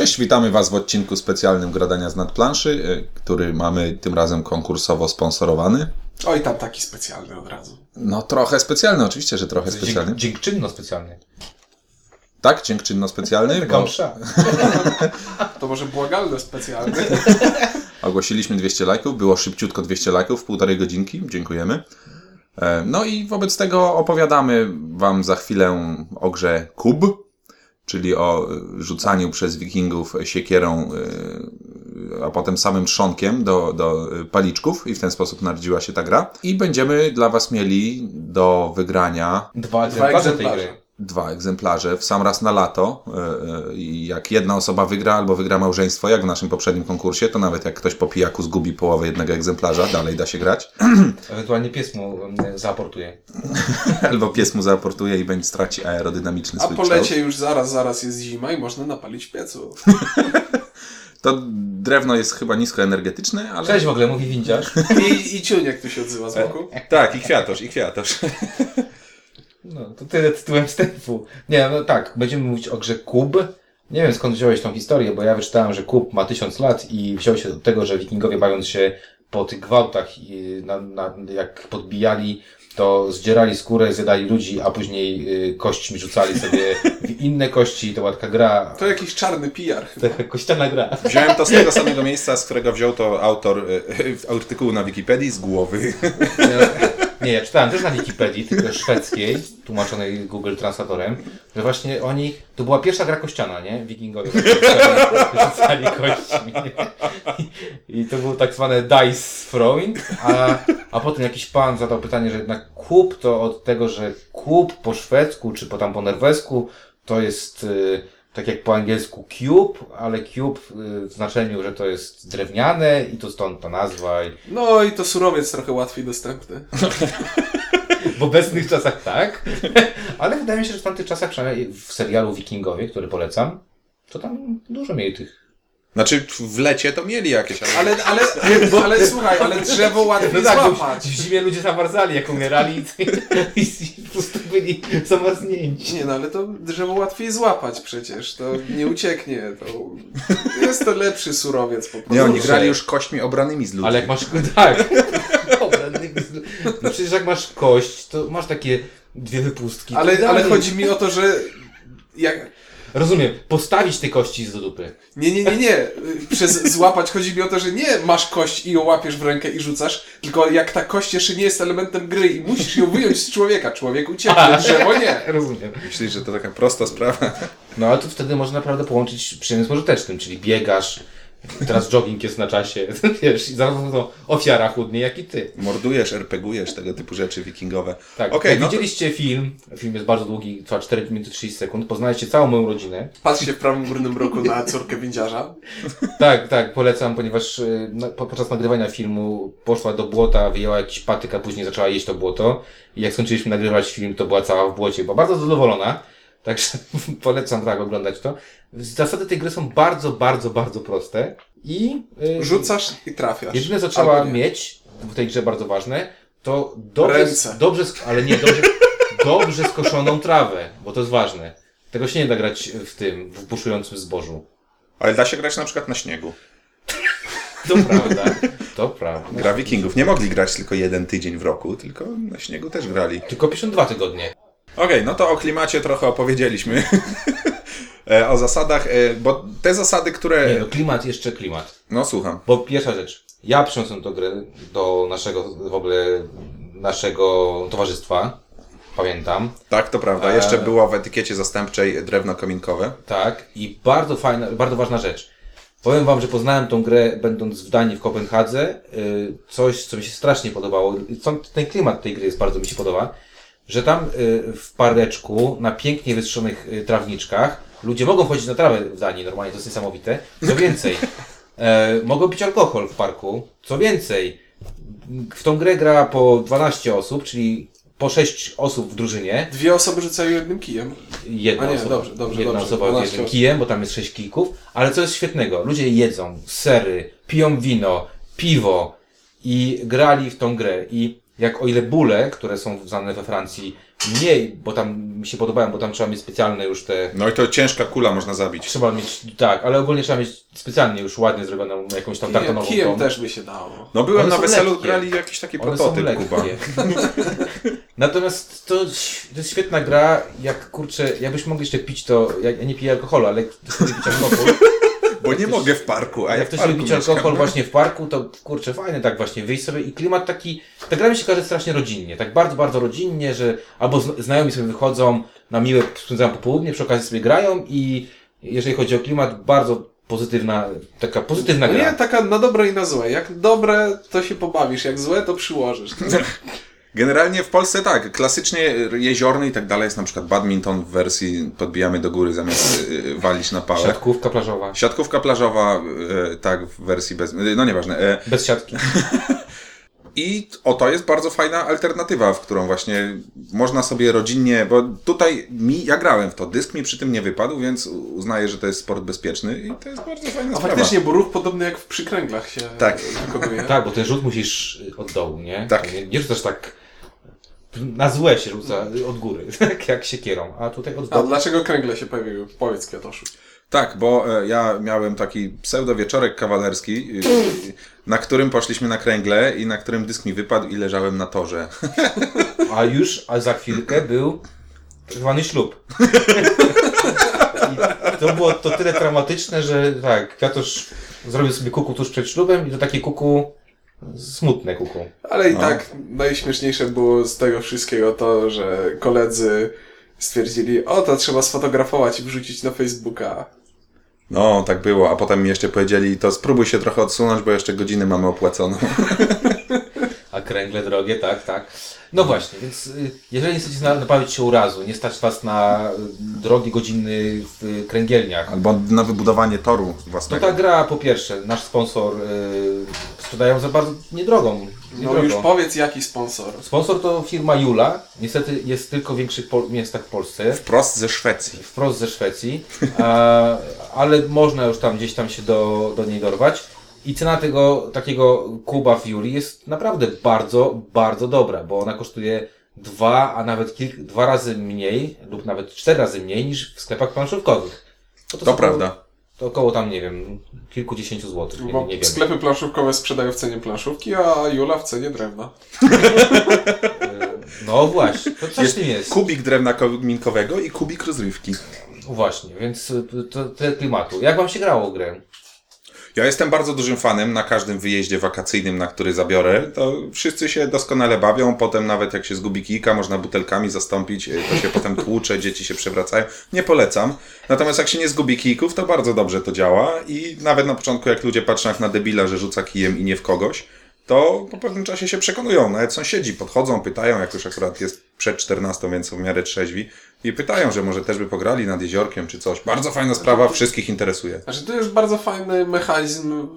Cześć, witamy Was w odcinku specjalnym Gradania z nadplanszy, e, który mamy tym razem konkursowo sponsorowany. Oj, tam taki specjalny od razu. No trochę specjalny, oczywiście, że trochę specjalny. Dzięk, dziękczynno specjalny. Tak, dziękczynno specjalny, bo. To może błagalny specjalny. ogłosiliśmy 200 lajków, było szybciutko 200 lajków, półtorej godzinki, dziękujemy. E, No i wobec tego opowiadamy Wam za chwilę o grze Kub, czyli o e, rzucaniu przez wikingów siekierą, e, a potem samym trzonkiem do, do e, paliczków i w ten sposób narodziła się ta gra. I będziemy dla Was mieli do wygrania Dwa egzemplarze tej egzemplarze. gry. Dwa egzemplarze w sam raz na lato. e, e, I jak jedna osoba wygra albo wygra małżeństwo, jak w naszym poprzednim konkursie, to nawet jak ktoś po pijaku zgubi połowę jednego egzemplarza, dalej da się grać. Ewentualnie pies mu zaaportuje. albo pies mu zaaportuje i będzie straci aerodynamiczny A swój po kształt. lecie już zaraz, zaraz jest zima i można napalić piecu. To drewno jest chyba niskoenergetyczne, ale... Cześć w ogóle, mówi windziarz. I, i ciuniek tu się odzywa z boku. Tak, i kwiatosz, i kwiatosz. No, to tyle tytułem wstępu. Nie, no tak, będziemy mówić o grze Kub. Nie wiem skąd wziąłeś tą historię, bo ja wyczytałem, że Kub ma tysiąc lat i wziął się od tego, że wikingowie bawiąc się po tych gwałtach i na, na, jak podbijali, to zdzierali skórę, zjadali ludzi, a później y, kośćmi rzucali sobie w inne kości. To była taka gra, To jakiś czarny PR chyba. taka kościana gra. Wziąłem to z tego samego miejsca, z którego wziął to autor e, artykułu na Wikipedii, z głowy. Nie, ja czytałem też na Wikipedii, tylko szwedzkiej, tłumaczonej Google Translatorem, że właśnie oni, to była pierwsza gra kościana, nie? Wikingowie rzucali kośćmi. I, to był tak zwane dice throwing, a, a potem jakiś pan zadał pytanie, że jednak kup to od tego, że kup po szwedzku, czy po tam po norwesku, to jest y, tak jak po angielsku cube, ale cube y, w znaczeniu, że to jest drewniane i to stąd ta nazwa. I, No i to surowiec trochę łatwiej dostępny. W obecnych czasach tak, ale wydaje mi się, że w tamtych czasach, przynajmniej w serialu Wikingowie, który polecam, to tam dużo mieli tych. Znaczy w lecie to mieli jakieś, ale... Ale, ale, ale, ale słuchaj, ale drzewo łatwiej tak, bo złapać. w zimie ludzie zamarzali, jak umierali i, i, i po prostu byli zamarznięci. Nie no, ale to drzewo łatwiej złapać przecież. To nie ucieknie. To jest to lepszy surowiec po prostu. Nie, oni grali już kośćmi obranymi z ludzi. Ale jak masz, tak, no przecież jak masz kość, to masz takie dwie wypustki. Ale, ale chodzi mi o to, że jak, Rozumiem, postawić te kości z do dupy. Nie, nie, nie, nie. Przez złapać chodzi mi o to, że nie masz kość i ją łapiesz w rękę i rzucasz, tylko jak ta kość jeszcze nie jest elementem gry i musisz ją wyjąć z człowieka. Człowiek ucieknie, drzewo nie. Rozumiem. Myślisz, że to taka prosta sprawa? No ale to wtedy można naprawdę połączyć przyjemne z pożytecznym, czyli biegasz, teraz jogging jest na czasie, wiesz, i zarówno to ofiara chudnie, jak i ty. Mordujesz, RPGujesz, tego typu rzeczy wikingowe. Tak, Okej, jak no to- widzieliście film, film jest bardzo długi, trwa 4 minuty 30 sekund, poznaliście całą moją rodzinę. Patrzcie w prawym górnym roku na córkę windziarza. Tak, tak, polecam, ponieważ y, no, po- podczas nagrywania filmu poszła do błota, wyjęła jakiś patyk, a później zaczęła jeść to błoto. I jak skończyliśmy nagrywać film, to była cała w błocie, była bardzo zadowolona. Także polecam tak oglądać to. Zasady tej gry są bardzo, bardzo, bardzo proste. I y, Rzucasz i trafiasz. Jedyne, co trzeba mieć w tej grze bardzo ważne, to dobrze, Ręce. dobrze ale nie, dobrze, dobrze skoszoną trawę, bo to jest ważne. Tego się nie da grać w tym, w buszującym zbożu. Ale da się grać na przykład na śniegu. To prawda, to prawda. Gra wikingów. Nie mogli grać tylko jeden tydzień w roku, tylko na śniegu też grali. Tylko 52 tygodnie. Okej, no to o klimacie trochę opowiedzieliśmy. E, o zasadach, e, bo te zasady, Nie, które... no klimat, jeszcze klimat. No słucham. Bo pierwsza rzecz, ja przyniosłem tę grę do naszego, w ogóle, naszego towarzystwa. Pamiętam. Tak, to prawda. E, Jeszcze było w etykiecie zastępczej drewno kominkowe. Tak, i bardzo fajna, bardzo ważna rzecz. Powiem wam, że poznałem tą grę będąc w Danii, w Kopenhadze. Coś, co mi się strasznie podobało. Ten klimat tej gry jest bardzo mi się podoba. Że tam y, w pareczku, na pięknie wystrzonych y, trawniczkach, ludzie mogą chodzić na trawę w Danii, normalnie to jest niesamowite. Co więcej, e, mogą pić alkohol w parku. Co więcej, w tą grę gra po 12 osób, czyli po 6 osób w drużynie. Dwie osoby rzucają jednym kijem. Jedna nie, osoba, dobrze, dobrze, jedna dobrze. osoba z 12 jednym kijem, bo tam jest sześć kijków, ale co jest świetnego, ludzie jedzą sery, piją wino, piwo i grali w tą grę i jak o ile bóle, które są znane we Francji, mniej, bo tam mi się podobają, bo tam trzeba mieć specjalne już te No i to ciężka kula można zabić. Trzeba mieć, tak, ale ogólnie trzeba mieć specjalnie już ładnie zrobioną jakąś tam Kijem, kartonową kijem tą. też by się dało. No byłem One na weselu, lekkie. grali jakiś taki One są prototyp Kuba. Natomiast to, to jest świetna gra, jak kurczę, jakbyśmy mogli jeszcze pić to, ja, ja nie piję alkoholu, ale ktoś pić alkohol, Bo nie mogę w parku, a a ja jak w ktoś lubi alkohol właśnie w parku, to kurczę, fajne tak właśnie wyjść sobie i klimat taki, ta gra mi się każe strasznie rodzinnie, tak bardzo, bardzo rodzinnie, że albo zna- znajomi sobie wychodzą na miłe, spędzają popołudnie, przy okazji sobie grają i jeżeli chodzi o klimat, bardzo pozytywna, taka pozytywna No gra. nie, taka na dobre i na złe. Jak dobre, to się pobawisz, jak złe, to przyłożysz. Generalnie w Polsce tak, klasycznie jeziorny i tak dalej jest na przykład badminton w wersji podbijamy do góry zamiast y, walić na pałę. Siatkówka plażowa. Siatkówka plażowa, y, tak, w wersji bez... y, No nieważne. Bez siatki. I oto jest bardzo fajna alternatywa, w którą właśnie można sobie rodzinnie, bo tutaj mi, ja grałem w to, dysk mi przy tym nie wypadł, więc uznaję, że to jest sport bezpieczny i to jest bardzo fajna A sprawa. faktycznie, bo ruch podobny jak w przykręglach się Tak. wykonuje. Tak, bo ten rzut musisz od dołu, nie? Tak. Nie, nie rzucasz tak. Na złe się rzuca y, od góry, tak jak siekierą, a tutaj od A dołu. dlaczego kręgle się pojawiły? Powiedz Kwiatoszu. Tak, bo e, ja miałem taki pseudo wieczorek kawalerski, y, na którym poszliśmy na kręgle i na którym dysk mi wypadł i leżałem na torze. A już, a za chwilkę był zwany ślub. I to było to tyle traumatyczne, że tak, Kwiatosz zrobił sobie kuku tuż przed ślubem i to takie kuku, smutne kuku. Ale i No. tak najśmieszniejsze było z tego wszystkiego to, że koledzy stwierdzili, o to trzeba sfotografować i wrzucić na Facebooka. No, tak było, a potem mi jeszcze powiedzieli, to spróbuj się trochę odsunąć, bo jeszcze godziny mamy opłaconą. A kręgle drogie, tak, tak. No właśnie, więc y, jeżeli nie chcecie na- nabawić się urazu, nie stać was na y, drogie godziny w kręgielniach, Albo na wybudowanie toru to własnego. ta gra po pierwsze, nasz sponsor y, sprzedają za bardzo niedrogą. No niedrogo. już powiedz jaki sponsor. Sponsor to firma Jula, niestety jest tylko w większych miastach w Polsce, Wprost ze Szwecji. wprost ze Szwecji, a, ale można już tam gdzieś tam się do, do niej dorwać. I cena tego takiego kuba w Juli jest naprawdę bardzo, bardzo dobra, bo ona kosztuje dwa, a nawet kilk, dwa razy mniej lub nawet cztery razy mniej niż w sklepach planszówkowych. Bo To są prawda. To około tam, nie wiem, kilkudziesięciu złotych, nie, Bo nie wiem. sklepy planszówkowe sprzedają w cenie planszówki, a Jula w cenie drewna. No właśnie, to coś w tym jest. Kubik drewna kominkowego i kubik rozrywki. Właśnie, więc y, to tyle klimatu. Jak wam się grało grę? Ja jestem bardzo dużym fanem na każdym wyjeździe wakacyjnym, na który zabiorę. To wszyscy się doskonale bawią. Potem nawet jak się zgubi kijka, można butelkami zastąpić. y, To się potem tłucze, dzieci się przewracają. Nie polecam. Natomiast jak się nie zgubi kijków, to bardzo dobrze to działa. I nawet na początku, jak ludzie patrzą jak na debila, że rzuca kijem i nie w kogoś, to po pewnym czasie się przekonują. Nawet sąsiedzi podchodzą, pytają, jak już akurat jest przed 14, więc są w miarę trzeźwi. I pytają, że może też by pograli nad jeziorkiem czy coś. Bardzo fajna sprawa, wszystkich interesuje. Znaczy, to jest bardzo fajny mechanizm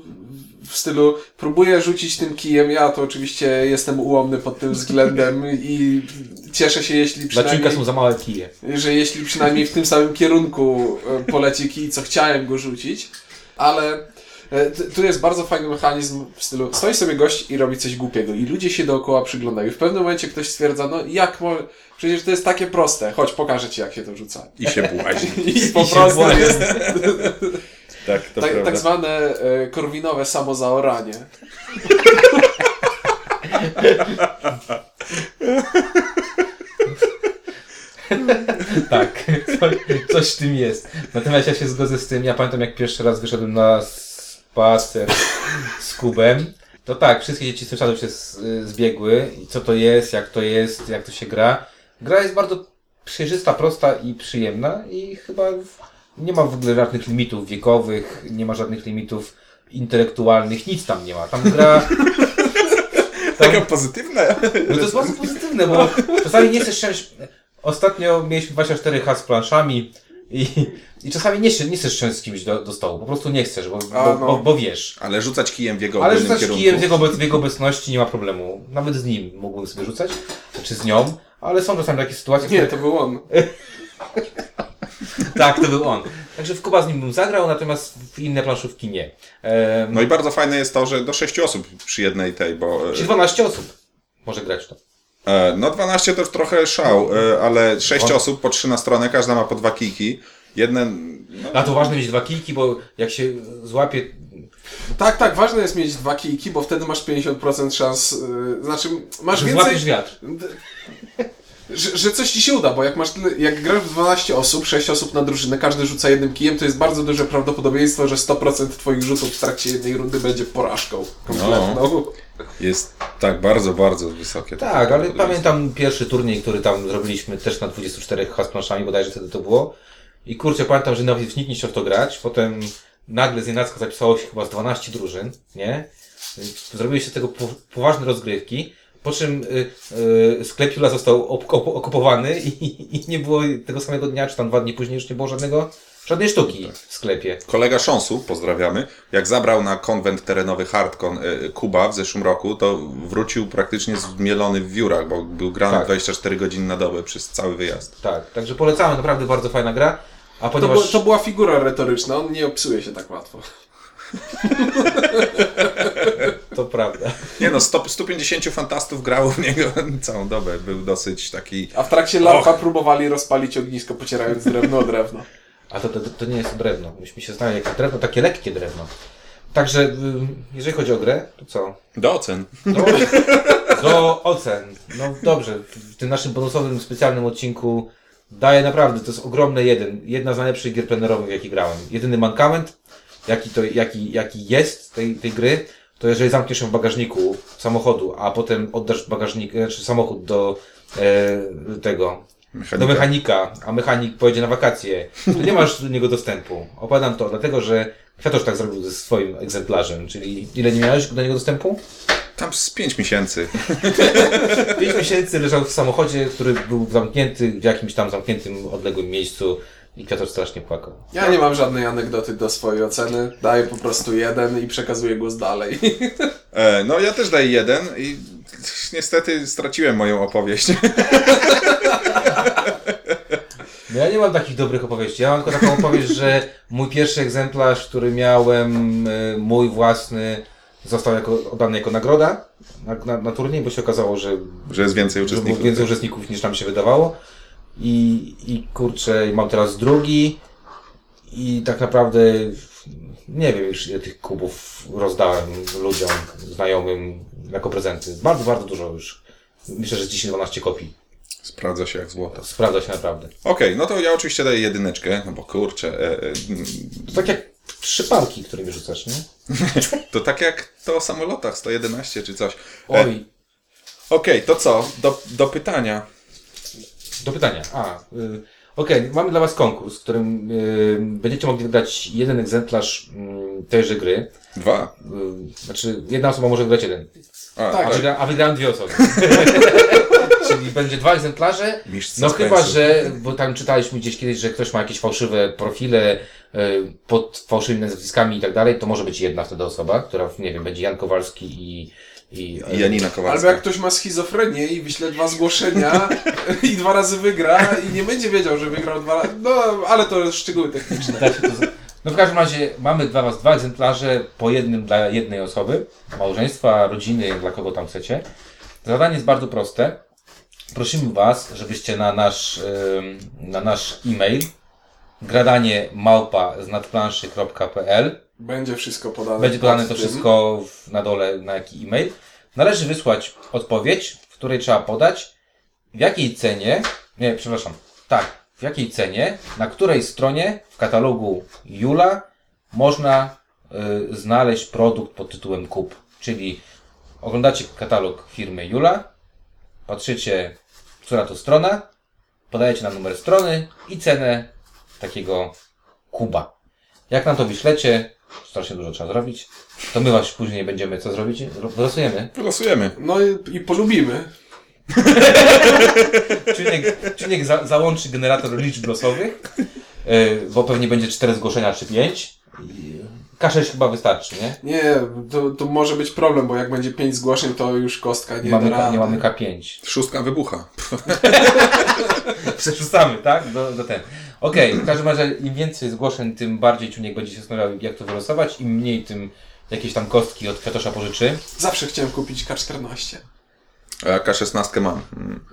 w stylu próbuję rzucić tym kijem, ja to oczywiście jestem ułomny pod tym względem i cieszę się, jeśli Dla przynajmniej, Czynka są za małe kije. że jeśli przynajmniej w tym samym kierunku e, poleci kij, co chciałem go rzucić, ale tu jest bardzo fajny mechanizm w stylu stoi sobie gość i robi coś głupiego i ludzie się dookoła przyglądają i w pewnym momencie ktoś stwierdza, no jak mo... przecież to jest takie proste, chodź pokażę Ci jak się to rzuca. I się błazi. I po I się prostu jest Tak, to tak, prawda. tak zwane e, korwinowe samozaoranie. Tak, coś, coś w tym jest. Natomiast ja się zgodzę z tym, ja pamiętam jak pierwszy raz wyszedłem na spacer z Kubem, to tak, wszystkie dzieci z sąsiadów się z- zbiegły i co to jest, jak to jest, jak to się gra. Gra jest bardzo przejrzysta, prosta i przyjemna i chyba nie ma w ogóle żadnych limitów wiekowych, nie ma żadnych limitów intelektualnych, nic tam nie ma. Tam gra Taka pozytywna. no to jest bardzo pozytywne, bo czasami nie chcesz. Ostatnio mieliśmy 24 H z planszami i, i czasami nie, chcesz- nie chcesz siąść z kimś do, do stołu. Po prostu nie chcesz, bo, A, bo, no. bo, bo wiesz. Ale rzucać kijem w jego Ale rzucać kierunku. kijem w jego, w jego obecności nie ma problemu. Nawet z nim mógłbym sobie rzucać, czy z nią, ale są czasami takie sytuacje, Nie, to był on. Tak, to był on. Także w Kuba z nim bym zagrał, natomiast w inne planszówki nie. Ehm, No i bardzo fajne jest to, że do sześciu osób przy jednej tej, bo... e, Czyli 12 osób. może grać w to. E, no 12 to już trochę szał, e, ale 6 On- osób po 3 na stronę, każda ma po dwa kijki. Jeden, no, A to ważne mieć dwa kijki, bo jak się złapie... Tak, tak, ważne jest mieć dwa kijki, bo wtedy masz 50% szans, yy, znaczy masz Że więcej... złapiesz wiatr. Że, że coś ci się uda, bo jak masz tyle, jak grasz w 12 osób, 6 osób na drużynę, każdy rzuca jednym kijem, to jest bardzo duże prawdopodobieństwo, że 100% twoich rzutów w trakcie jednej rundy będzie porażką kompletną. jest tak bardzo, bardzo wysokie. Tak, ale pamiętam pierwszy turniej, który tam zrobiliśmy też na 24 hasplanszami, bodajże wtedy to było. I kurczę, pamiętam, że nawet nikt nie chciał to grać. Potem nagle z nienacka zapisało się chyba z 12 drużyn, nie? Zrobiły się z tego po, poważne rozgrywki. Po czym y, y, sklep Jula został op- op- okupowany i, i nie było tego samego dnia, czy tam dwa dni później już nie było żadnego, żadnej sztuki w sklepie. Kolega Szonsu, pozdrawiamy, jak zabrał na konwent terenowy Hardcon e, Kuba w zeszłym roku, to wrócił praktycznie zmielony w wiórach, bo był grany Tak. 24 godziny na dobę przez cały wyjazd. Tak, także polecamy, naprawdę bardzo fajna gra. A To, ponieważ... była- to była figura retoryczna, on nie obsuje się tak łatwo. to prawda. Nie no, 100, 150 fantastów grało w niego całą dobę. Był dosyć taki... A w trakcie larpa próbowali rozpalić ognisko, pocierając drewno o drewno. A to, to, to nie jest drewno. Myśmy się znali jak drewno, takie lekkie drewno. Także, jeżeli chodzi o grę, to co? Do ocen. Do, do ocen. No dobrze, w tym naszym bonusowym, specjalnym odcinku daję naprawdę, to jest ogromny jeden. Jedna z najlepszych gier plenerowych, jakie grałem. Jedyny mankament, jaki, to, jaki, jaki jest tej, tej gry, to jeżeli zamkniesz ją w bagażniku samochodu, a potem oddasz bagażnik, znaczy samochód do e, tego, Mechanika. do mechanika, a mechanik pojedzie na wakacje, to nie masz do niego dostępu. Opowiadam to dlatego, że Kwiatosz tak zrobił ze swoim egzemplarzem, czyli ile nie miałeś do niego dostępu? Tam z 5 miesięcy. Pięć miesięcy leżał w samochodzie, który był zamknięty w jakimś tam zamkniętym, odległym miejscu i Kwiatosz strasznie płakał. Ja nie mam żadnej anegdoty do swojej oceny, daję po prostu jeden i przekazuję głos dalej. E, no ja też daję jeden i niestety straciłem moją opowieść. No ja nie mam takich dobrych opowieści. Ja mam tylko taką opowieść, że mój pierwszy egzemplarz, który miałem, y, mój własny, został jako, oddany jako nagroda na, na, na turniej, bo się okazało, że Że jest więcej uczestników. więcej uczestników niż nam się wydawało. I, I kurczę, mam teraz drugi i tak naprawdę nie wiem już ile tych kubów rozdałem ludziom, znajomym jako prezenty. Bardzo, bardzo dużo już. Myślę, że z 10-12 kopii. Sprawdza się jak złoto. Sprawdza się naprawdę. Okej, no to ja oczywiście daję jedyneczkę, no bo kurczę. E, e, To tak jak trzy parki, którymi rzucasz, nie? to tak jak to o samolotach 111 czy coś. E, Oj, Okej, to co? Do, do pytania. Do pytania. A, y, okej, mamy dla Was konkurs, w którym y, będziecie mogli wygrać jeden egzemplarz y, tejże gry. Dwa. Y, znaczy, jedna osoba może wygrać jeden. A, Tak. A, wygra, a wygrałem dwie osoby. Czyli będzie dwa egzemplarze. Mistrz No suspensu. chyba, że, bo tam czytaliśmy gdzieś kiedyś, że ktoś ma jakieś fałszywe profile y, pod fałszywymi nazwiskami i tak dalej, to może być jedna wtedy osoba, która, nie wiem, będzie Jan Kowalski i... I, I Janina Albo Kowalska. jak ktoś ma schizofrenię i wyśle dwa zgłoszenia i dwa razy wygra i nie będzie wiedział, że wygrał dwa razy. No, ale to szczegóły techniczne. Da się to No w każdym razie mamy dla Was dwa egzemplarze, po jednym dla jednej osoby, małżeństwa, rodziny, dla kogo tam chcecie. Zadanie jest bardzo proste. Prosimy Was, żebyście na nasz, na nasz e-mail gradanie małpa z nadplanszy.pl Będzie wszystko podane. będzie podane pod to wszystko w, na dole, na jaki e-mail. Należy wysłać odpowiedź, w której trzeba podać, w jakiej cenie, nie, przepraszam, tak, w jakiej cenie, na której stronie w katalogu Jula można y, znaleźć produkt pod tytułem kup. Czyli oglądacie katalog firmy Jula, patrzycie, która to strona, podajecie nam numer strony i cenę takiego kuba. Jak nam to wyślecie, strasznie dużo trzeba zrobić, to my was później będziemy co zrobić? Wylosujemy. Wylosujemy. No i, i polubimy. Czujnik, czujnik za, załączy generator liczb losowych, yy, bo pewnie będzie 4 zgłoszenia czy 5. K6 chyba wystarczy, nie? Nie, to, to może być problem, bo jak będzie pięć zgłoszeń, to już kostka nie mamy, da rady. nie mamy K5. Szóstka wybucha. Przerzucamy, tak? Do, do ten. Okej, w każdym razie im więcej zgłoszeń, tym bardziej czujnik będzie się zastanawiał, jak to wylosować. Im mniej, tym jakieś tam kostki od Kwiatosza pożyczy. Zawsze chciałem kupić K14. A ja K16 mam. Mm.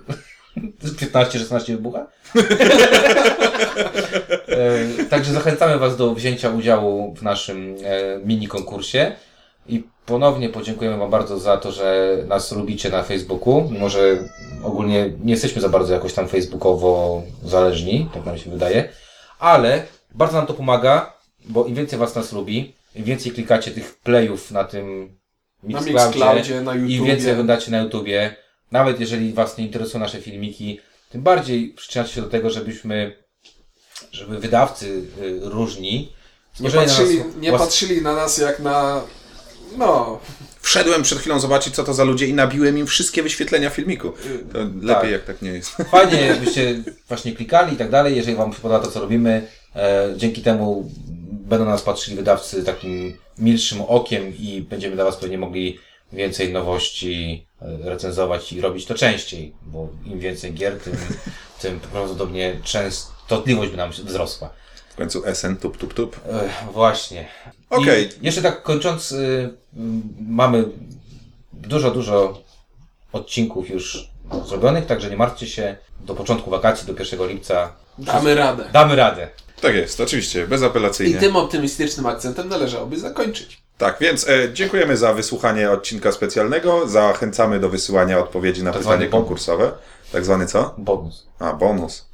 15-16 wybucha? E, Także zachęcamy Was do wzięcia udziału w naszym e, mini konkursie i ponownie podziękujemy Wam bardzo za to, że nas lubicie na Facebooku, mimo że ogólnie nie jesteśmy za bardzo jakoś tam facebookowo zależni, tak nam się wydaje, ale bardzo nam to pomaga, bo im więcej Was nas lubi, im więcej klikacie tych playów na tym Na Mixcloudzie, Mixcloudzie, na im YouTubie. więcej oglądacie na YouTubie, nawet jeżeli Was nie interesują nasze filmiki, tym bardziej przyczyniacie się do tego, żebyśmy, żeby wydawcy y, różni Nie patrzyli, nie patrzyli na nas jak na... No, Wszedłem przed chwilą zobaczyć, co to za ludzie i nabiłem im wszystkie wyświetlenia filmiku. To lepiej, jak tak nie jest. Fajnie, jakbyście właśnie klikali i tak dalej, jeżeli Wam podoba to, co robimy. E, dzięki temu będą na nas patrzyli wydawcy takim milszym okiem i będziemy dla Was pewnie mogli więcej nowości e, recenzować i robić to częściej, bo im więcej gier, tym, tym prawdopodobnie częstotliwość by nam wzrosła. W końcu SN, tup, tup, tup. E, właśnie. Okej. I Jeszcze tak kończąc, y, mamy dużo, dużo odcinków już zrobionych, także nie martwcie się. Do początku wakacji, do 1 lipca damy radę. damy radę. Tak jest, oczywiście, I bezapelacyjnie. tym optymistycznym akcentem należałoby zakończyć. Tak, więc e, dziękujemy za wysłuchanie odcinka specjalnego. Zachęcamy do wysyłania odpowiedzi na Tak pytanie konkursowe. Tak zwany co? Bonus. A, bonus.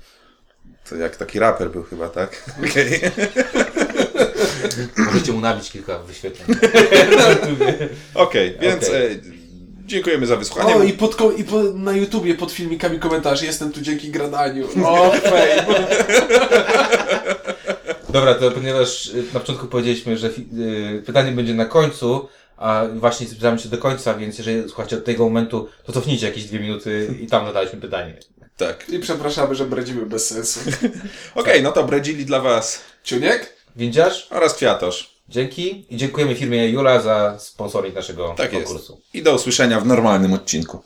To jak taki raper był chyba, tak? Okej. Możecie mu nabić kilka wyświetleń. Okej, więc Okej. E, dziękujemy za wysłuchanie. O, i, pod, i po, na YouTubie pod filmikami komentarz. Jestem tu dzięki gradaniu. O, fame. Dobra, to ponieważ y, na początku powiedzieliśmy, że y, pytanie będzie na końcu, a właśnie zbliżamy się do końca, więc jeżeli słuchacie od tego momentu, to cofnijcie jakieś dwie minuty i tam zadaliśmy pytanie. Tak. I przepraszamy, że bredzimy bez sensu. Okej, no to bredzili dla Was Ciuniek? Windziarz? oraz Kwiatosz. Dzięki i dziękujemy firmie Jula za sponsoring naszego Tak jest. konkursu. I do usłyszenia w normalnym odcinku.